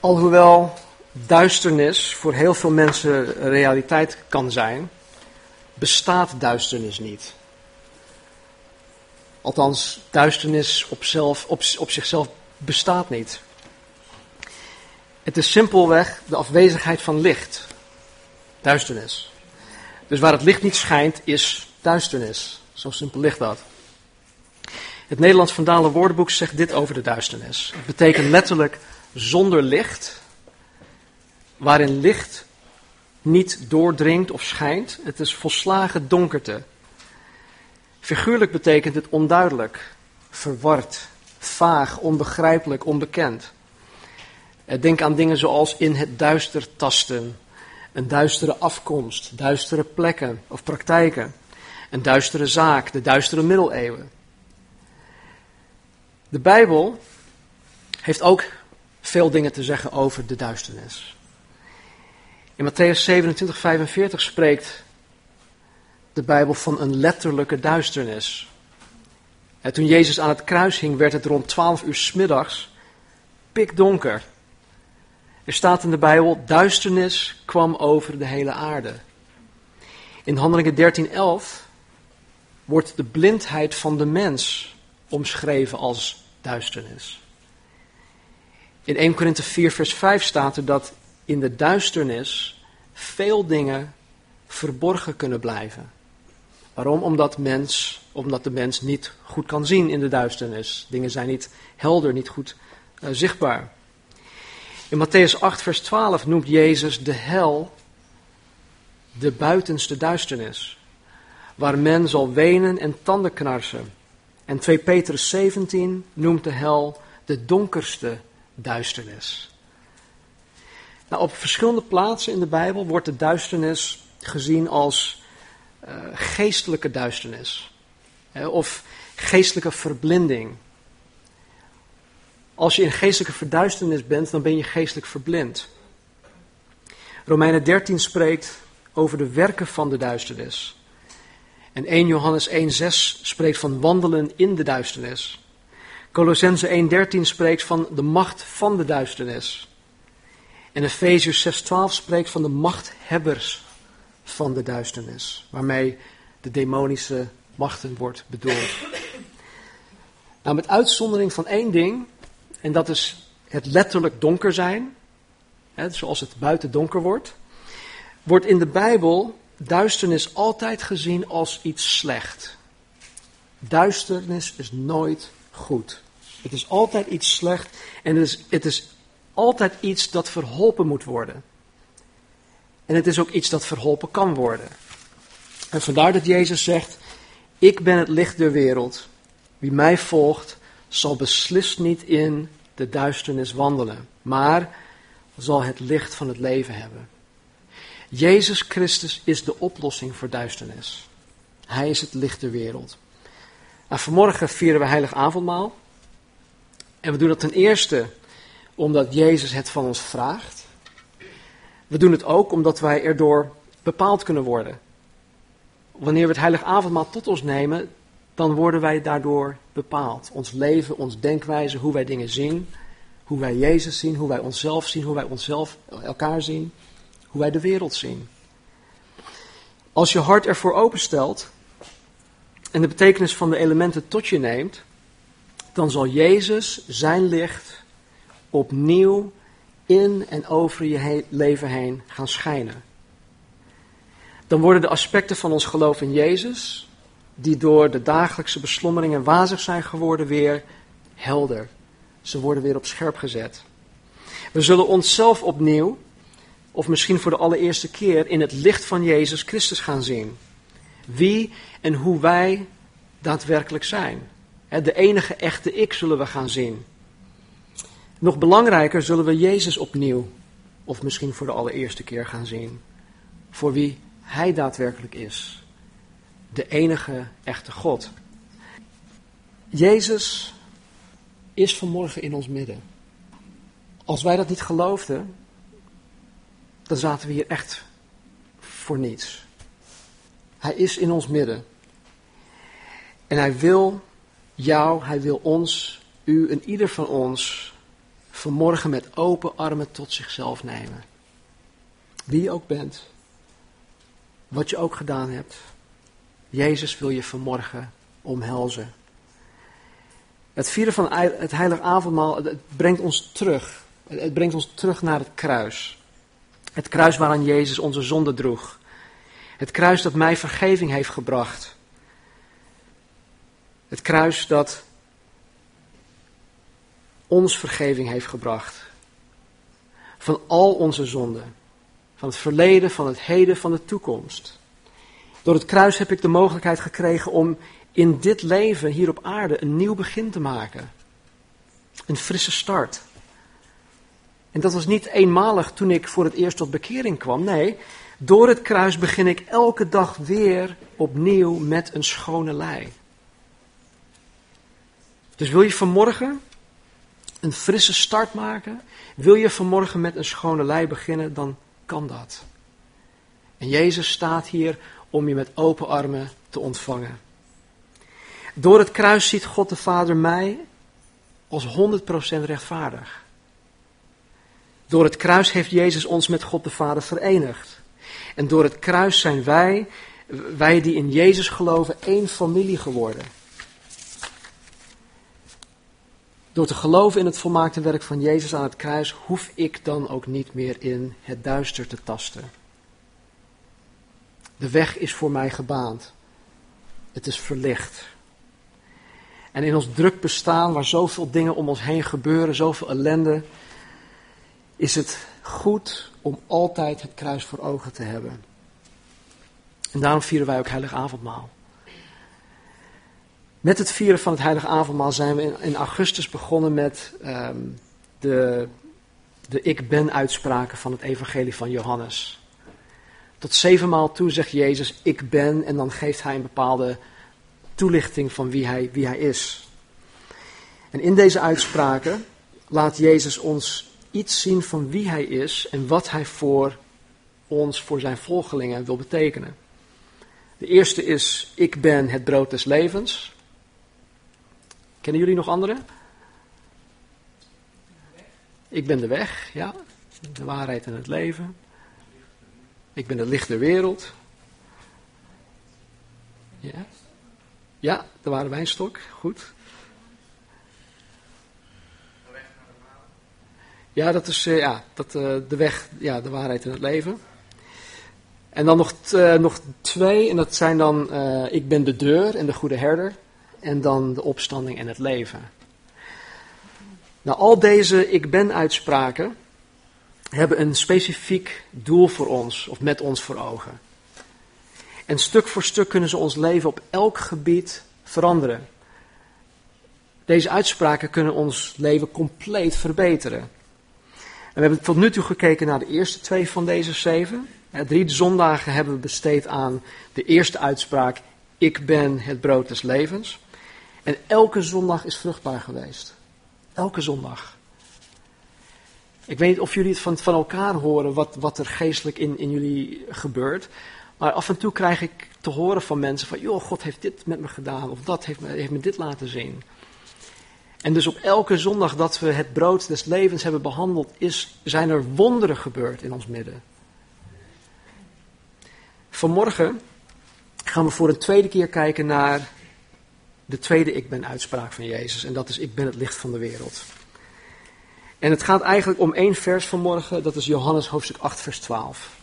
Alhoewel duisternis voor heel veel mensen realiteit kan zijn, bestaat duisternis niet. Althans, duisternis op, zelf, op, op zichzelf bestaat niet. Het is simpelweg de afwezigheid van licht. Duisternis. Dus waar het licht niet schijnt, is duisternis. Zo simpel ligt dat. Het Nederlands Vandalen woordenboek zegt dit over de duisternis. Het betekent letterlijk zonder licht, waarin licht niet doordringt of schijnt. Het is volslagen donkerte. Figuurlijk betekent het onduidelijk, verward, vaag, onbegrijpelijk, onbekend. Eh, denk aan dingen zoals in het duister tasten, een duistere afkomst, duistere plekken of praktijken, een duistere zaak, de duistere middeleeuwen. De Bijbel heeft ook veel dingen te zeggen over de duisternis. In Matthäus 27, 45 spreekt de Bijbel van een letterlijke duisternis. En toen Jezus aan het kruis hing, werd het rond 12 uur smiddags pikdonker. Er staat in de Bijbel, duisternis kwam over de hele aarde. In Handelingen 13:11 wordt de blindheid van de mens omschreven als duisternis. In 1 Korinthe 4 vers 5 staat er dat in de duisternis veel dingen verborgen kunnen blijven. Waarom? Omdat, mens, omdat de mens niet goed kan zien in de duisternis. Dingen zijn niet helder, niet goed uh, zichtbaar. In Matthäus 8, vers 12 noemt Jezus de hel de buitenste duisternis, waar men zal wenen en tanden knarsen. En 2 Petrus 17 noemt de hel de donkerste duisternis. Nou, op verschillende plaatsen in de Bijbel wordt de duisternis gezien als uh, geestelijke duisternis. Hè, of geestelijke verblinding. Als je in geestelijke verduisternis bent, dan ben je geestelijk verblind. Romeinen 13 spreekt over de werken van de duisternis. En 1 Johannes 1,6 spreekt van wandelen in de duisternis. Colossense 1,13 spreekt van de macht van de duisternis. En Efeziërs 6,12 spreekt van de machthebbers van de duisternis, waarmee de demonische machten wordt bedoeld. Nou, met uitzondering van één ding, en dat is het letterlijk donker zijn, hè, zoals het buiten donker wordt, wordt in de Bijbel duisternis altijd gezien als iets slecht. Duisternis is nooit goed. Het is altijd iets slecht en het is, het is altijd iets dat verholpen moet worden. En het is ook iets dat verholpen kan worden. En vandaar dat Jezus zegt: Ik ben het licht der wereld. Wie mij volgt, zal beslist niet in de duisternis wandelen, maar zal het licht van het leven hebben. Jezus Christus is de oplossing voor duisternis. Hij is het licht der wereld. Nou, vanmorgen vieren we heilig avondmaal. En we doen dat ten eerste omdat Jezus het van ons vraagt. We doen het ook omdat wij erdoor bepaald kunnen worden. Wanneer we het heilig avondmaal tot ons nemen, dan worden wij daardoor bepaald. Ons leven, ons denkwijze, hoe wij dingen zien, hoe wij Jezus zien, hoe wij onszelf zien, hoe wij onszelf, elkaar zien, hoe wij de wereld zien. Als je hart ervoor openstelt en de betekenis van de elementen tot je neemt, dan zal Jezus zijn licht opnieuw in en over je leven heen gaan schijnen. Dan worden de aspecten van ons geloof in Jezus, die door de dagelijkse beslommeringen wazig zijn geworden, weer helder. Ze worden weer op scherp gezet. We zullen onszelf opnieuw, of misschien voor de allereerste keer, in het licht van Jezus Christus gaan zien. Wie en hoe wij daadwerkelijk zijn. De enige echte ik zullen we gaan zien. Nog belangrijker zullen we Jezus opnieuw, of misschien voor de allereerste keer gaan zien. Voor wie Hij daadwerkelijk is. De enige echte God. Jezus is vanmorgen in ons midden. Als wij dat niet geloofden, dan zaten we hier echt voor niets. Hij is in ons midden. En hij wil jou, hij wil ons, u en ieder van ons vanmorgen met open armen tot zichzelf nemen. Wie je ook bent, wat je ook gedaan hebt, Jezus wil je vanmorgen omhelzen. Het vieren van het heilige avondmaal, het brengt ons terug. Het brengt ons terug naar het kruis. Het kruis waaraan Jezus onze zonde droeg. Het kruis dat mij vergeving heeft gebracht. Het kruis dat ons vergeving heeft gebracht. Van al onze zonden. Van het verleden, van het heden, van de toekomst. Door het kruis heb ik de mogelijkheid gekregen om in dit leven hier op aarde een nieuw begin te maken. Een frisse start. En dat was niet eenmalig toen ik voor het eerst tot bekering kwam. Nee, door het kruis begin ik elke dag weer opnieuw met een schone lei. Dus wil je vanmorgen een frisse start maken? Wil je vanmorgen met een schone lei beginnen? Dan kan dat. En Jezus staat hier om je met open armen te ontvangen. Door het kruis ziet God de Vader mij als 100% rechtvaardig. Door het kruis heeft Jezus ons met God de Vader verenigd. En door het kruis zijn wij, wij die in Jezus geloven, één familie geworden. Door te geloven in het volmaakte werk van Jezus aan het kruis, hoef ik dan ook niet meer in het duister te tasten. De weg is voor mij gebaand. Het is verlicht. En in ons druk bestaan, waar zoveel dingen om ons heen gebeuren, zoveel ellende, is het goed om altijd het kruis voor ogen te hebben. En daarom vieren wij ook Heilig Avondmaal. Met het vieren van het Heilige Avondmaal zijn we in, augustus begonnen met ehm, de, de Ik Ben-uitspraken van het Evangelie van Johannes. Tot zevenmaal toe zegt Jezus Ik ben en dan geeft hij een bepaalde toelichting van wie hij, wie hij is. En in deze uitspraken laat Jezus ons iets zien van wie hij is en wat hij voor ons, voor zijn volgelingen wil betekenen. De eerste is, ik ben het brood des levens. Kennen jullie nog andere? Ik ben de weg, ja. De waarheid en het leven. Ik ben het licht der wereld. Ja. Ja, de ware wijnstok, goed. Ja, dat is uh, ja, dat, uh, de weg, ja, de waarheid en het leven. En dan nog, uh, nog twee, en dat zijn dan Ik ben de deur en de goede herder. En dan de opstanding en het leven. Nou, al deze Ik ben uitspraken hebben een specifiek doel voor ons, of met ons voor ogen. En stuk voor stuk kunnen ze ons leven op elk gebied veranderen. Deze uitspraken kunnen ons leven compleet verbeteren. En we hebben tot nu toe gekeken naar de eerste twee van deze zeven. Drie zondagen hebben we besteed aan de eerste uitspraak: Ik ben het brood des levens. En elke zondag is vruchtbaar geweest. Elke zondag. Ik weet niet of jullie het van, van elkaar horen, wat, wat er geestelijk in, in jullie gebeurt. Maar af en toe krijg ik te horen van mensen van, joh, God heeft dit met me gedaan, of dat heeft me, heeft me dit laten zien. En dus op elke zondag dat we het brood des levens hebben behandeld, is, zijn er wonderen gebeurd in ons midden. Vanmorgen gaan we voor een tweede keer kijken naar de tweede ik ben uitspraak van Jezus. En dat is ik ben het licht van de wereld. En het gaat eigenlijk om één vers vanmorgen, dat is Johannes hoofdstuk 8 vers 12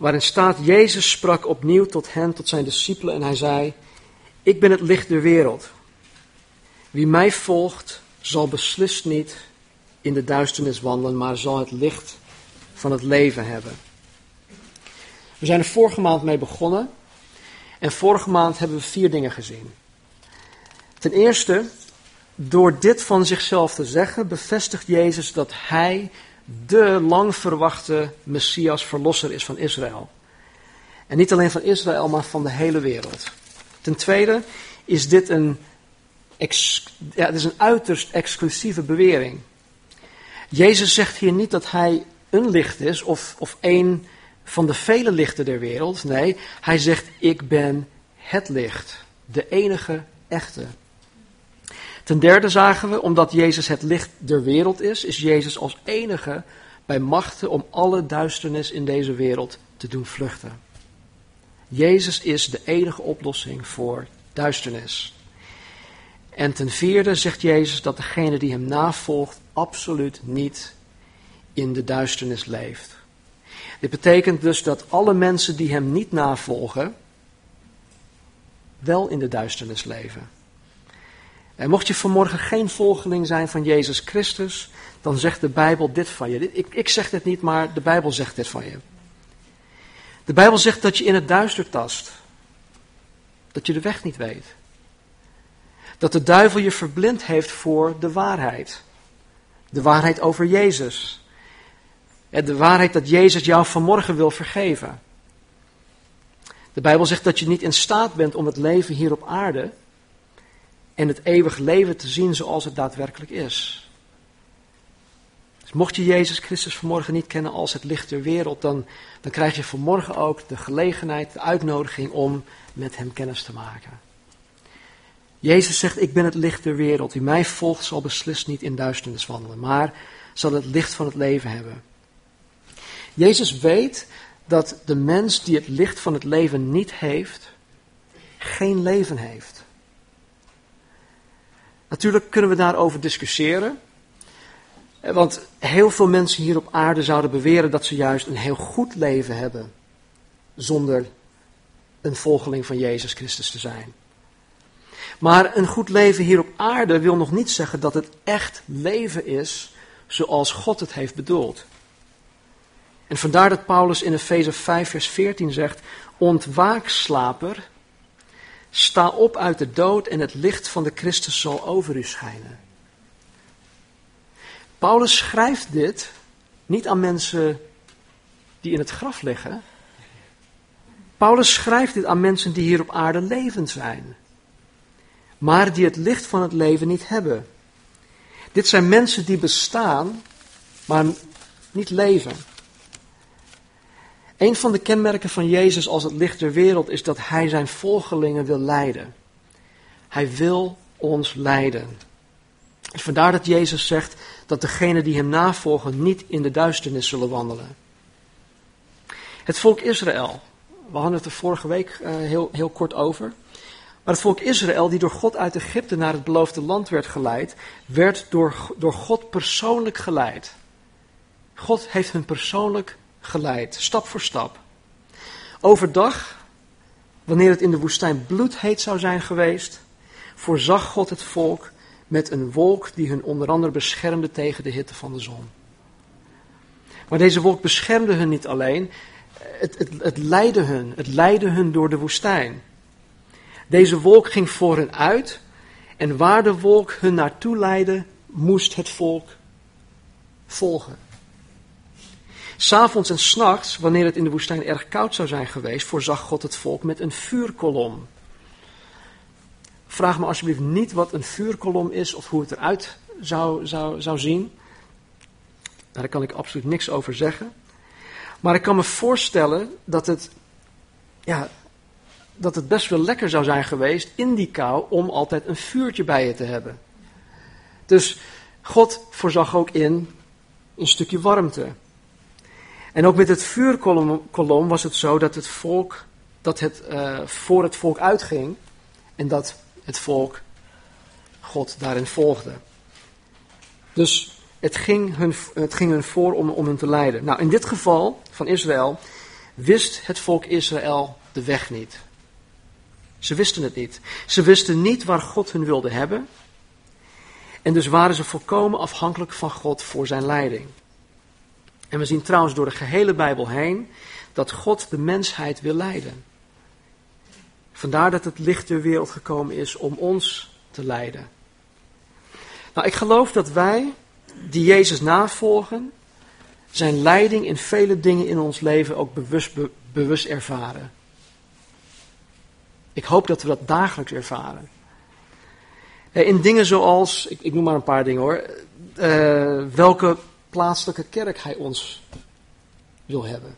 waarin staat, Jezus sprak opnieuw tot hen, tot zijn discipelen, en hij zei, ik ben het licht der wereld. Wie mij volgt, zal beslist niet in de duisternis wandelen, maar zal het licht van het leven hebben. We zijn er vorige maand mee begonnen. En vorige maand hebben we vier dingen gezien. Ten eerste, door dit van zichzelf te zeggen, bevestigt Jezus dat hij de lang verwachte Messias, verlosser is van Israël. En niet alleen van Israël, maar van de hele wereld. Ten tweede is dit een, ja, het is een uiterst exclusieve bewering. Jezus zegt hier niet dat hij een licht is of, of een van de vele lichten der wereld. Nee, hij zegt: Ik ben het licht, de enige echte. Ten derde zagen we, omdat Jezus het licht der wereld is, is Jezus als enige bij machten om alle duisternis in deze wereld te doen vluchten. Jezus is de enige oplossing voor duisternis. En ten vierde zegt Jezus dat degene die hem navolgt absoluut niet in de duisternis leeft. Dit betekent dus dat alle mensen die hem niet navolgen, wel in de duisternis leven. En mocht je vanmorgen geen volgeling zijn van Jezus Christus, dan zegt de Bijbel dit van je. Ik, ik zeg dit niet, maar de Bijbel zegt dit van je. De Bijbel zegt dat je in het duister tast. Dat je de weg niet weet. Dat de duivel je verblind heeft voor de waarheid. De waarheid over Jezus. De waarheid dat Jezus jou vanmorgen wil vergeven. De Bijbel zegt dat je niet in staat bent om het leven hier op aarde en het eeuwig leven te zien zoals het daadwerkelijk is. Dus mocht je Jezus Christus vanmorgen niet kennen als het licht der wereld, dan, dan krijg je vanmorgen ook de gelegenheid, de uitnodiging om met Hem kennis te maken. Jezus zegt, ik ben het licht der wereld. Wie mij volgt zal beslist niet in duisternis wandelen, maar zal het licht van het leven hebben. Jezus weet dat de mens die het licht van het leven niet heeft, geen leven heeft. Natuurlijk kunnen we daarover discussiëren. Want heel veel mensen hier op aarde zouden beweren dat ze juist een heel goed leven hebben. Zonder een volgeling van Jezus Christus te zijn. Maar een goed leven hier op aarde wil nog niet zeggen dat het echt leven is zoals God het heeft bedoeld. En vandaar dat Paulus in Efeze 5, vers 14 zegt: Ontwaak, slaper, sta op uit de dood en het licht van de Christus zal over u schijnen. Paulus schrijft dit niet aan mensen die in het graf liggen. Paulus schrijft dit aan mensen die hier op aarde levend zijn, maar die het licht van het leven niet hebben. Dit zijn mensen die bestaan, maar niet leven. Een van de kenmerken van Jezus als het licht der wereld is dat hij zijn volgelingen wil leiden. Hij wil ons leiden. Dus vandaar dat Jezus zegt dat degenen die hem navolgen niet in de duisternis zullen wandelen. Het volk Israël, we hadden het er vorige week uh, heel, heel kort over. Maar het volk Israël, die door God uit Egypte naar het beloofde land werd geleid, werd door, door God persoonlijk geleid. God heeft hun persoonlijk geleid, stap voor stap. Overdag, wanneer het in de woestijn bloedheet zou zijn geweest, voorzag God het volk met een wolk die hun onder andere beschermde tegen de hitte van de zon. Maar deze wolk beschermde hun niet alleen, het, het, het leidde hun, het leidde hun door de woestijn. Deze wolk ging voor hen uit en waar de wolk hun naartoe leidde, moest het volk volgen. S'avonds en s'nachts, wanneer het in de woestijn erg koud zou zijn geweest, voorzag God het volk met een vuurkolom. Vraag me alsjeblieft niet wat een vuurkolom is of hoe het eruit zou, zou, zou zien. Daar kan ik absoluut niks over zeggen. Maar ik kan me voorstellen dat het, ja, dat het best wel lekker zou zijn geweest in die kou om altijd een vuurtje bij je te hebben. Dus God voorzag ook in een stukje warmte. En ook met het vuurkolom was het zo dat het volk, dat het uh, voor het volk uitging en dat het volk God daarin volgde. Dus het ging hun, het ging hun voor om, om hen te leiden. Nou, in dit geval van Israël wist het volk Israël de weg niet. Ze wisten het niet. Ze wisten niet waar God hun wilde hebben. En dus waren ze volkomen afhankelijk van God voor zijn leiding. En we zien trouwens door de gehele Bijbel heen dat God de mensheid wil leiden. Vandaar dat het licht der wereld gekomen is om ons te leiden. Nou, ik geloof dat wij, die Jezus navolgen, zijn leiding in vele dingen in ons leven ook bewust, bewust ervaren. Ik hoop dat we dat dagelijks ervaren. Eh, in dingen zoals, ik, ik noem maar een paar dingen hoor, uh, welke plaatselijke kerk hij ons wil hebben.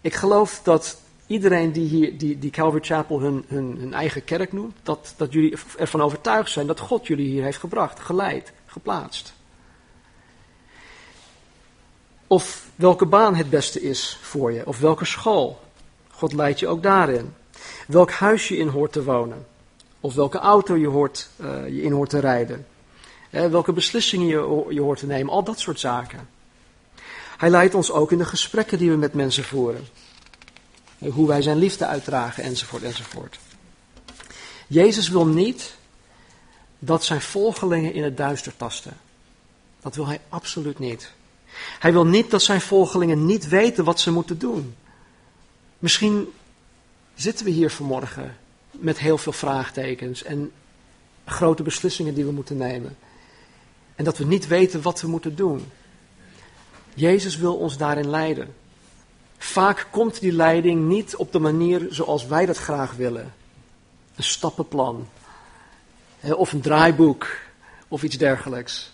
Ik geloof dat iedereen die, hier, die, die Calvary Chapel hun, hun, hun eigen kerk noemt, dat, dat jullie ervan overtuigd zijn dat God jullie hier heeft gebracht, geleid, geplaatst. Of welke baan het beste is voor je, of welke school. God leidt je ook daarin. Welk huis je in hoort te wonen, of welke auto je, hoort, uh, je in hoort te rijden. Eh, welke beslissingen je, je hoort te nemen, al dat soort zaken. Hij leidt ons ook in de gesprekken die we met mensen voeren. Hoe wij zijn liefde uitdragen, enzovoort, enzovoort. Jezus wil niet dat zijn volgelingen in het duister tasten. Dat wil hij absoluut niet. Hij wil niet dat zijn volgelingen niet weten wat ze moeten doen. Misschien zitten we hier vanmorgen met heel veel vraagtekens en grote beslissingen die we moeten nemen. En dat we niet weten wat we moeten doen. Jezus wil ons daarin leiden. Vaak komt die leiding niet op de manier zoals wij dat graag willen. Een stappenplan. Of een draaiboek. Of iets dergelijks.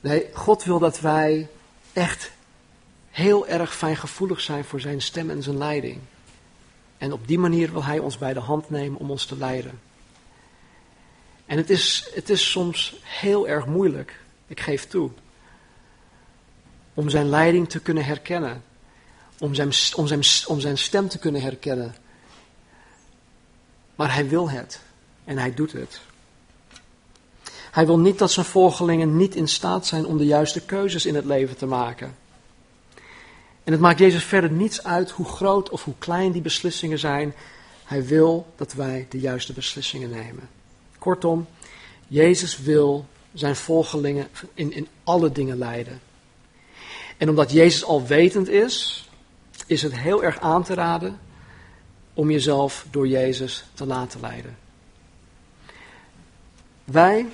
Nee, God wil dat wij echt heel erg fijngevoelig zijn voor zijn stem en zijn leiding. En op die manier wil hij ons bij de hand nemen om ons te leiden. En het is, het is soms heel erg moeilijk, ik geef toe, om zijn leiding te kunnen herkennen. Om zijn, om zijn, om zijn stem te kunnen herkennen. Maar hij wil het en hij doet het. Hij wil niet dat zijn volgelingen niet in staat zijn om de juiste keuzes in het leven te maken. En het maakt Jezus verder niets uit hoe groot of hoe klein die beslissingen zijn. Hij wil dat wij de juiste beslissingen nemen. Kortom, Jezus wil zijn volgelingen in, in alle dingen leiden. En omdat Jezus alwetend is, is het heel erg aan te raden om jezelf door Jezus te laten leiden. Wij,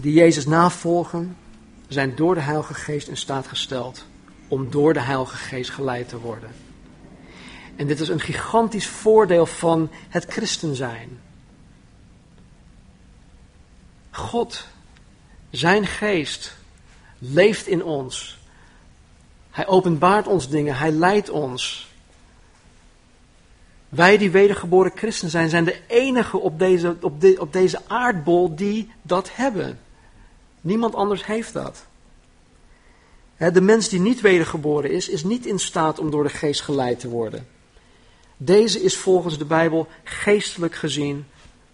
die Jezus navolgen, zijn door de Heilige Geest in staat gesteld om door de Heilige Geest geleid te worden. En dit is een gigantisch voordeel van het christen zijn. God, zijn geest, leeft in ons. Hij openbaart ons dingen, hij leidt ons. Wij die wedergeboren christen zijn, zijn de enige op deze, op, op deze aardbol die dat hebben. Niemand anders heeft dat. De mens die niet wedergeboren is, is niet in staat om door de geest geleid te worden. Deze is volgens de Bijbel geestelijk gezien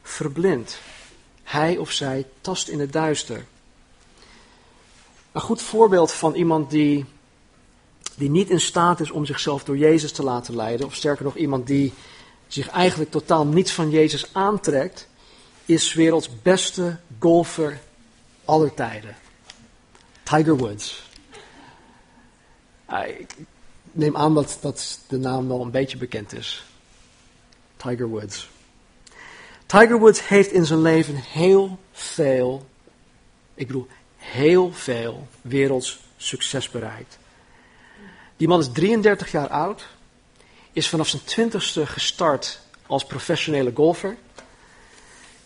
verblind. Hij of zij tast in het duister. Een goed voorbeeld van iemand die, die niet in staat is om zichzelf door Jezus te laten leiden, of sterker nog iemand die zich eigenlijk totaal niets van Jezus aantrekt, is werelds beste golfer aller tijden. Tiger Woods. Ik neem aan dat, dat de naam wel een beetje bekend is. Tiger Woods. Tiger Woods heeft in zijn leven heel veel, ik bedoel heel veel werelds succes bereikt. Die man is 33 jaar oud, is vanaf zijn twintigste gestart als professionele golfer.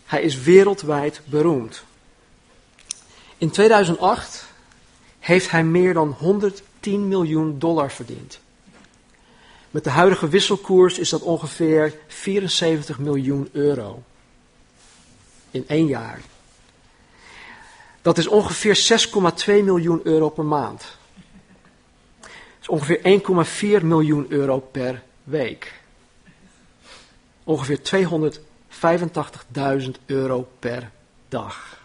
Hij is wereldwijd beroemd. In 2008 heeft hij meer dan 110 miljoen dollar verdiend. Met de huidige wisselkoers is dat ongeveer 74 miljoen euro in één jaar. Dat is ongeveer 6,2 miljoen euro per maand. Dat is ongeveer 1,4 miljoen euro per week. Ongeveer 285.000 euro per dag.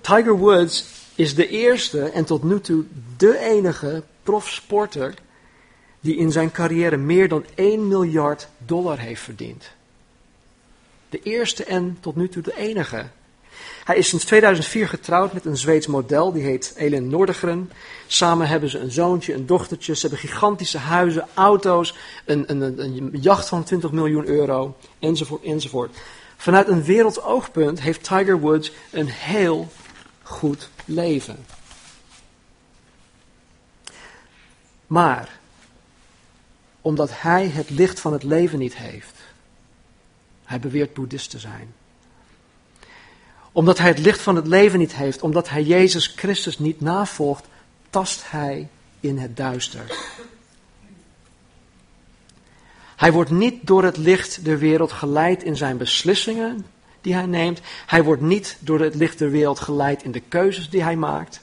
Tiger Woods is de eerste en tot nu toe de enige profsporter die in zijn carrière meer dan 1 miljard dollar heeft verdiend. De eerste en tot nu toe de enige. Hij is sinds 2004 getrouwd met een Zweeds model, die heet Elin Nordegren. Samen hebben ze een zoontje, een dochtertje. Ze hebben gigantische huizen, auto's, een, een, een jacht van 20 miljoen euro, enzovoort, enzovoort. Vanuit een wereldoogpunt heeft Tiger Woods een heel goed leven. Maar omdat hij het licht van het leven niet heeft. Hij beweert boeddhist te zijn. Omdat hij het licht van het leven niet heeft, omdat hij Jezus Christus niet navolgt, tast hij in het duister. Hij wordt niet door het licht der wereld geleid in zijn beslissingen die hij neemt. Hij wordt niet door het licht der wereld geleid in de keuzes die hij maakt.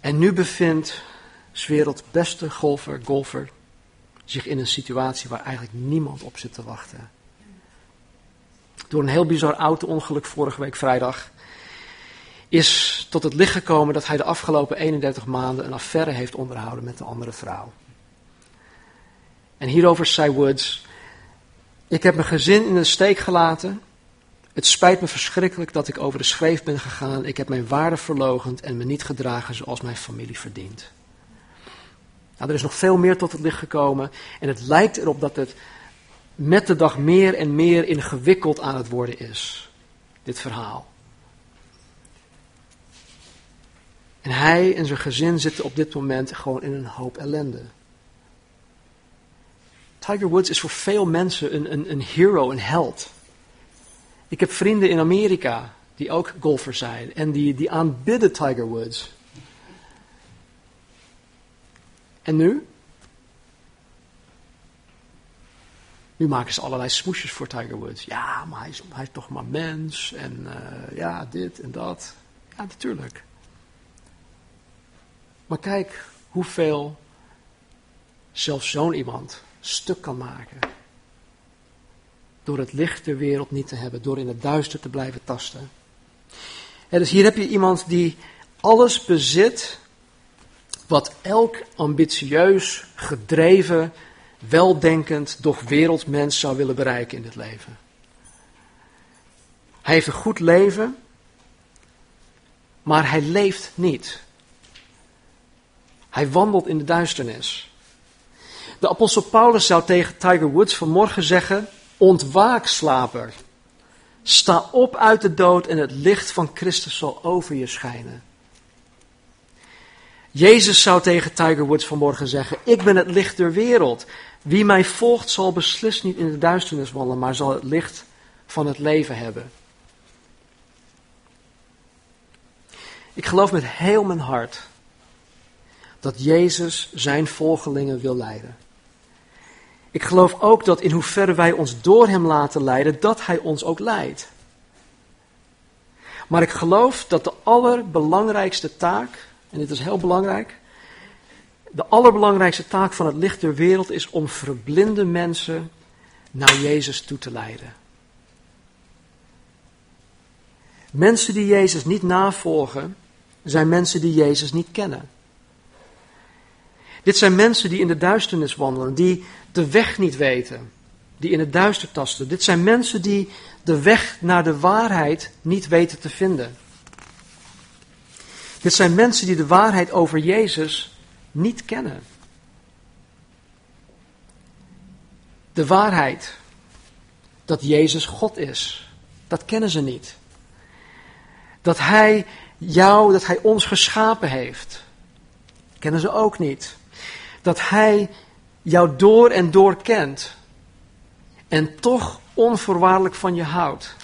En nu bevindt 's wereld beste golfer, golfer zich in een situatie waar eigenlijk niemand op zit te wachten. Door een heel bizar auto-ongeluk vorige week vrijdag is tot het licht gekomen dat hij de afgelopen 31 maanden een affaire heeft onderhouden met een andere vrouw. En hierover zei Woods: Ik heb mijn gezin in de steek gelaten. Het spijt me verschrikkelijk dat ik over de schreef ben gegaan. Ik heb mijn waarde verlogend en me niet gedragen zoals mijn familie verdient. Nou, er is nog veel meer tot het licht gekomen. En het lijkt erop dat het met de dag meer en meer ingewikkeld aan het worden is. Dit verhaal. En hij en zijn gezin zitten op dit moment gewoon in een hoop ellende. Tiger Woods is voor veel mensen een, een, een hero, een held. Ik heb vrienden in Amerika die ook golfers zijn en die, die aanbidden Tiger Woods. En nu? Nu maken ze allerlei smoesjes voor Tiger Woods. Ja, maar hij is, hij is toch maar mens. En uh, ja, dit en dat. Ja, natuurlijk. Maar kijk hoeveel zelfs zo'n iemand stuk kan maken. Door het licht wereld niet te hebben, door in het duister te blijven tasten. En dus hier heb je iemand die alles bezit wat elk ambitieus, gedreven, weldenkend, doch wereldmens zou willen bereiken in dit leven. Hij heeft een goed leven, maar hij leeft niet. Hij wandelt in de duisternis. De apostel Paulus zou tegen Tiger Woods vanmorgen zeggen: Ontwaak, slaper. Sta op uit de dood en het licht van Christus zal over je schijnen. Jezus zou tegen Tiger Woods vanmorgen zeggen: Ik ben het licht der wereld. Wie mij volgt zal beslist niet in de duisternis wandelen, maar zal het licht van het leven hebben. Ik geloof met heel mijn hart dat Jezus zijn volgelingen wil leiden. Ik geloof ook dat in hoeverre wij ons door Hem laten leiden, dat Hij ons ook leidt. Maar ik geloof dat de allerbelangrijkste taak, en dit is heel belangrijk, de allerbelangrijkste taak van het licht der wereld is om verblinde mensen naar Jezus toe te leiden. Mensen die Jezus niet navolgen, zijn mensen die Jezus niet kennen. Dit zijn mensen die in de duisternis wandelen, die de weg niet weten, die in het duister tasten. Dit zijn mensen die de weg naar de waarheid niet weten te vinden. Dit zijn mensen die de waarheid over Jezus niet kennen. De waarheid dat Jezus God is, dat kennen ze niet. Dat Hij jou, dat Hij ons geschapen heeft, kennen ze ook niet dat Hij jou door en door kent en toch onvoorwaardelijk van je houdt.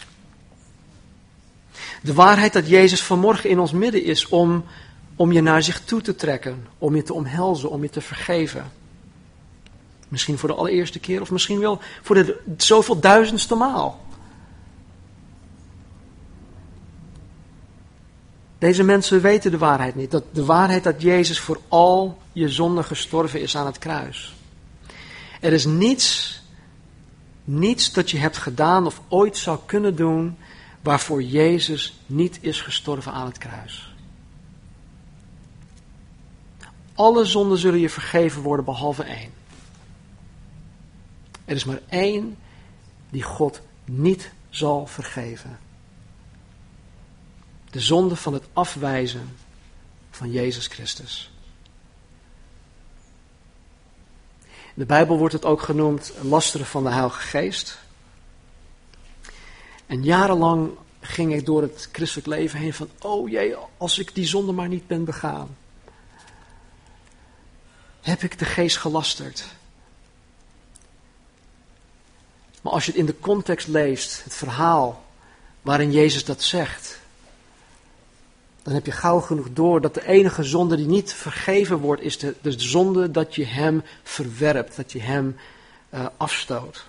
De waarheid dat Jezus vanmorgen in ons midden is om, om je naar zich toe te trekken, om je te omhelzen, om je te vergeven. Misschien voor de allereerste keer of misschien wel voor de zoveel duizendste maal. Deze mensen weten de waarheid niet. Dat de waarheid dat Jezus voor al je zonde gestorven is aan het kruis. Er is niets, niets dat je hebt gedaan of ooit zou kunnen doen waarvoor Jezus niet is gestorven aan het kruis. Alle zonden zullen je vergeven worden behalve één. Er is maar één die God niet zal vergeven. De zonde van het afwijzen van Jezus Christus. In de Bijbel wordt het ook genoemd lasteren van de Heilige Geest. En jarenlang ging ik door het christelijk leven heen van, oh jee, als ik die zonde maar niet ben begaan. Heb ik de geest gelasterd? Maar als je het in de context leest, het verhaal waarin Jezus dat zegt, dan heb je gauw genoeg door dat de enige zonde die niet vergeven wordt, is de, de zonde dat je hem verwerpt, dat je hem uh, afstoot.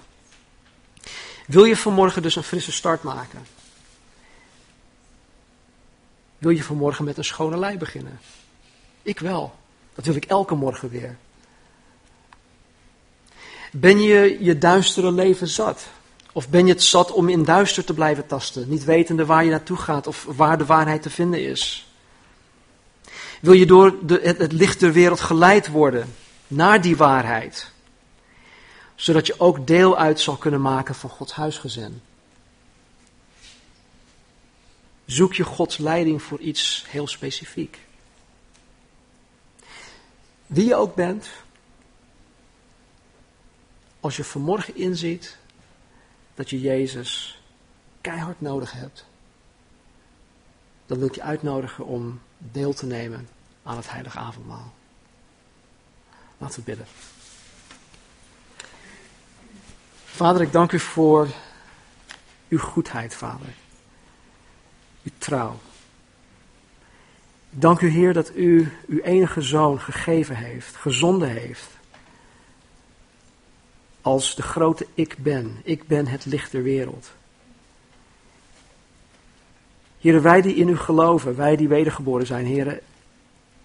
Wil je vanmorgen dus een frisse start maken? Wil je vanmorgen met een schone lei beginnen? Ik wel. Dat wil ik elke morgen weer. Ben je je duistere leven zat? Of ben je het zat om in duister te blijven tasten, niet wetende waar je naartoe gaat of waar de waarheid te vinden is? Wil je door de, het, het licht der wereld geleid worden naar die waarheid, zodat je ook deel uit zal kunnen maken van Gods huisgezin? Zoek je Gods leiding voor iets heel specifiek. Wie je ook bent, als je vanmorgen inziet dat je Jezus keihard nodig hebt, dan wil ik je uitnodigen om deel te nemen aan het heilige avondmaal. Laten we bidden. Vader, ik dank u voor uw goedheid, Vader. Uw trouw. Ik dank u, Heer, dat u uw enige zoon gegeven heeft, gezonden heeft als de grote ik ben. Ik ben het licht der wereld. Heren, wij die in u geloven, wij die wedergeboren zijn, heren,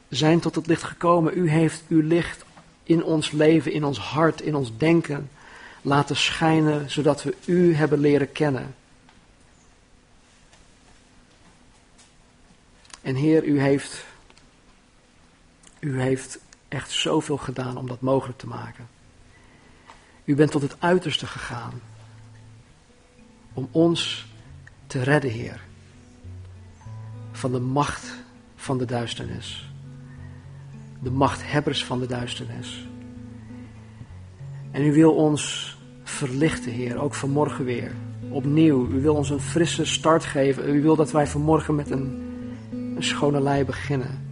zijn tot het licht gekomen. U heeft uw licht in ons leven, in ons hart, in ons denken laten schijnen, zodat we u hebben leren kennen. En Heer, u heeft, u heeft echt zoveel gedaan om dat mogelijk te maken. U bent tot het uiterste gegaan om ons te redden, Heer, van de macht van de duisternis. De machthebbers van de duisternis. En u wil ons verlichten, Heer, ook vanmorgen weer. Opnieuw, u wil ons een frisse start geven. U wil dat wij vanmorgen met een, een schone lei beginnen.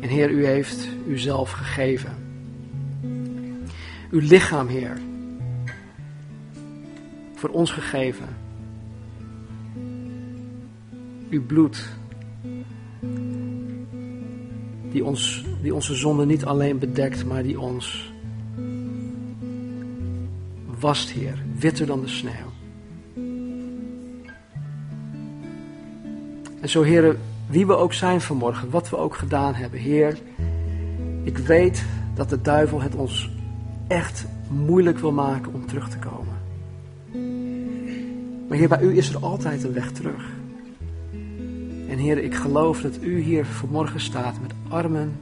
En Heer, u heeft uzelf gegeven uw lichaam, Heer, voor ons gegeven. Uw bloed, die, ons, die onze zonde niet alleen bedekt, maar die ons wast, Heer, witter dan de sneeuw. En zo, Heer, wie we ook zijn vanmorgen, wat we ook gedaan hebben, Heer, ik weet dat de duivel het ons echt moeilijk wil maken om terug te komen. Maar Heer, bij u is er altijd een weg terug. En Heer, ik geloof dat u hier vanmorgen staat met armen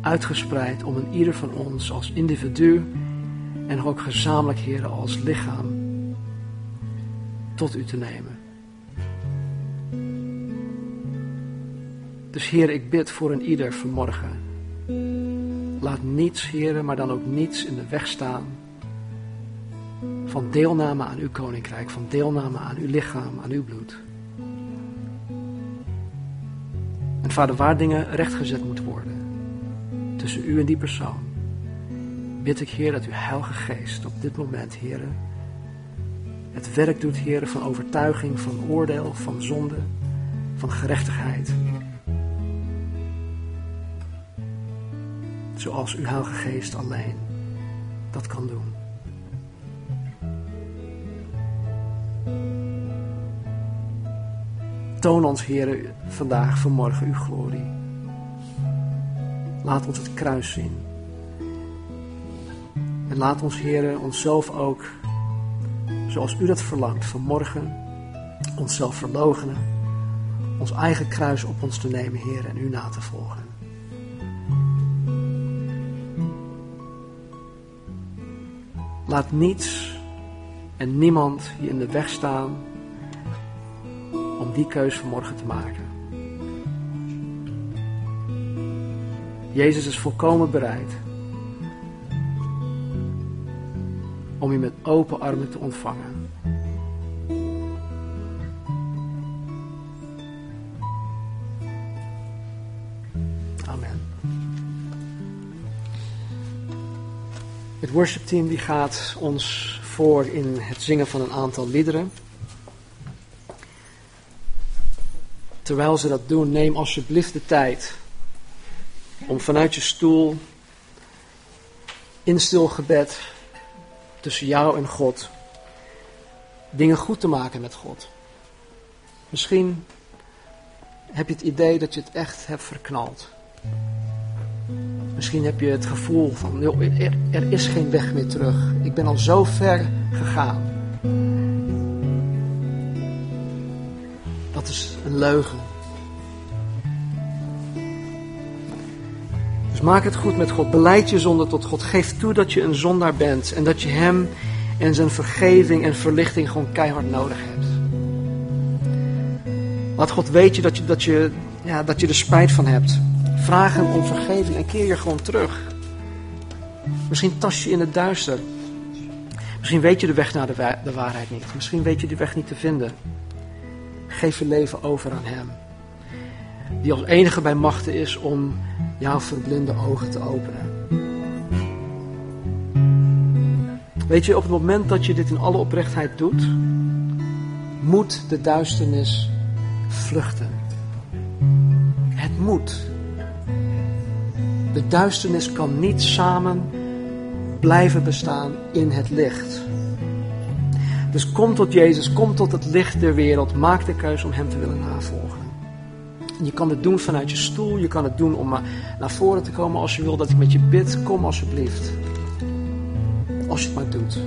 uitgespreid om een ieder van ons als individu en ook gezamenlijk, Heer, als lichaam tot u te nemen. Dus Heer, ik bid voor een ieder vanmorgen Laat niets, heren, maar dan ook niets in de weg staan van deelname aan uw koninkrijk, van deelname aan uw lichaam, aan uw bloed. En vader, waar dingen rechtgezet moeten worden tussen u en die persoon, bid ik, Heer, dat uw Heilige Geest op dit moment, heren, het werk doet, heren, van overtuiging, van oordeel, van zonde, van gerechtigheid. Zoals uw Heilige Geest alleen dat kan doen. Toon ons, Heer, vandaag, vanmorgen uw glorie. Laat ons het kruis zien. En laat ons, Heer, onszelf ook, zoals u dat verlangt, vanmorgen onszelf verloochenen, ons eigen kruis op ons te nemen, Heer, en u na te volgen. Laat niets en niemand je in de weg staan om die keus vanmorgen te maken. Jezus is volkomen bereid om je met open armen te ontvangen. Worshipteam die gaat ons voor in het zingen van een aantal liederen. terwijl ze dat doen, neem alsjeblieft de tijd om vanuit je stoel in stil gebed tussen jou en God dingen goed te maken met God. Misschien heb je het idee dat je het echt hebt verknald. Misschien heb je het gevoel van, joh, er, is geen weg meer terug. Ik ben al zo ver gegaan. Dat is een leugen. Dus maak het goed met God. Beleid je zonde tot God. Geef toe dat je een zondaar bent. En dat je Hem en zijn vergeving en verlichting gewoon keihard nodig hebt. Laat God weten dat je, dat je, ja, dat je er spijt van hebt. Vraag hem om vergeving en keer je gewoon terug. Misschien tas je in het duister. Misschien weet je de weg naar de, de waarheid niet. Misschien weet je die weg niet te vinden. Geef je leven over aan Hem. Die als enige bij machten is om jouw verblinde ogen te openen. Weet je, op het moment dat je dit in alle oprechtheid doet, moet de duisternis vluchten. Het moet. De duisternis kan niet samen blijven bestaan in het licht. Dus kom tot Jezus, kom tot het licht der wereld. Maak de keuze om Hem te willen navolgen. Je kan het doen vanuit je stoel, je kan het doen om naar voren te komen als je wil dat ik met je bid. Kom alsjeblieft. Als je het maar doet.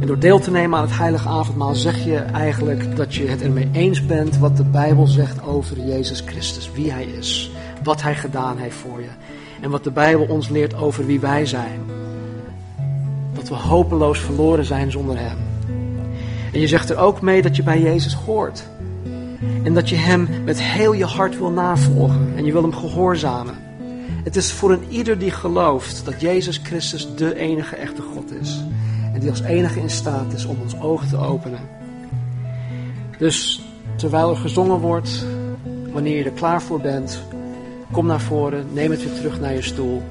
En door deel te nemen aan het heilige avondmaal zeg je eigenlijk dat je het ermee eens bent wat de Bijbel zegt over Jezus Christus, wie Hij is wat Hij gedaan heeft voor je. En wat de Bijbel ons leert over wie wij zijn. Dat we hopeloos verloren zijn zonder Hem. En je zegt er ook mee dat je bij Jezus hoort. En dat je Hem met heel je hart wil navolgen. En je wil Hem gehoorzamen. Het is voor een ieder die gelooft dat Jezus Christus de enige echte God is. En die als enige in staat is om ons ogen te openen. Dus terwijl er gezongen wordt, wanneer je er klaar voor bent, Kom naar voren, neem het weer terug naar je stoel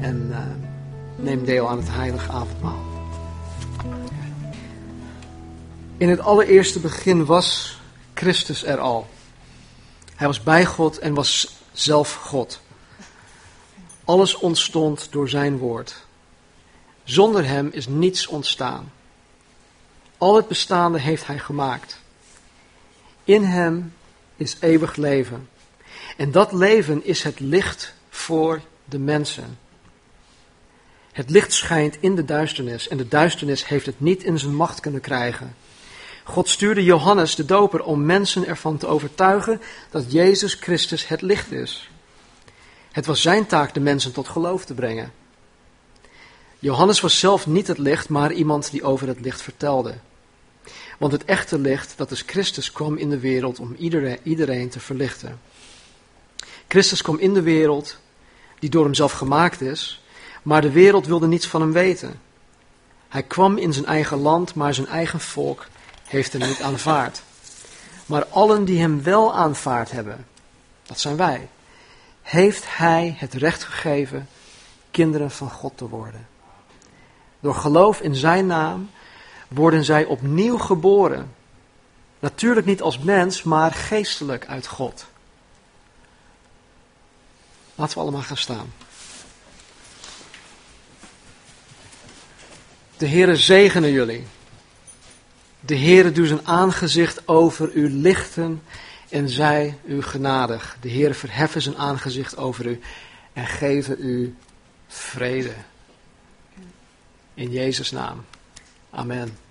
en uh, neem deel aan het heilige avondmaal. In het allereerste begin was Christus er al. Hij was bij God en was zelf God. Alles ontstond door zijn woord. Zonder hem is niets ontstaan. Al het bestaande heeft hij gemaakt. In hem is eeuwig leven. En dat leven is het licht voor de mensen. Het licht schijnt in de duisternis en de duisternis heeft het niet in zijn macht kunnen krijgen. God stuurde Johannes de Doper om mensen ervan te overtuigen dat Jezus Christus het licht is. Het was zijn taak de mensen tot geloof te brengen. Johannes was zelf niet het licht, maar iemand die over het licht vertelde. Want het echte licht, dat is Christus, kwam in de wereld om iedereen, iedereen te verlichten. Christus kwam in de wereld, die door hemzelf gemaakt is, maar de wereld wilde niets van hem weten. Hij kwam in zijn eigen land, maar zijn eigen volk heeft hem niet aanvaard. Maar allen die hem wel aanvaard hebben, dat zijn wij, heeft hij het recht gegeven kinderen van God te worden. Door geloof in zijn naam worden zij opnieuw geboren. Natuurlijk niet als mens, maar geestelijk uit God. Laten we allemaal gaan staan. De Heere zegene jullie. De Heere doet zijn aangezicht over u lichten en zij u genadig. De Heere verheffen zijn aangezicht over u en geven u vrede. In Jezus' naam. Amen.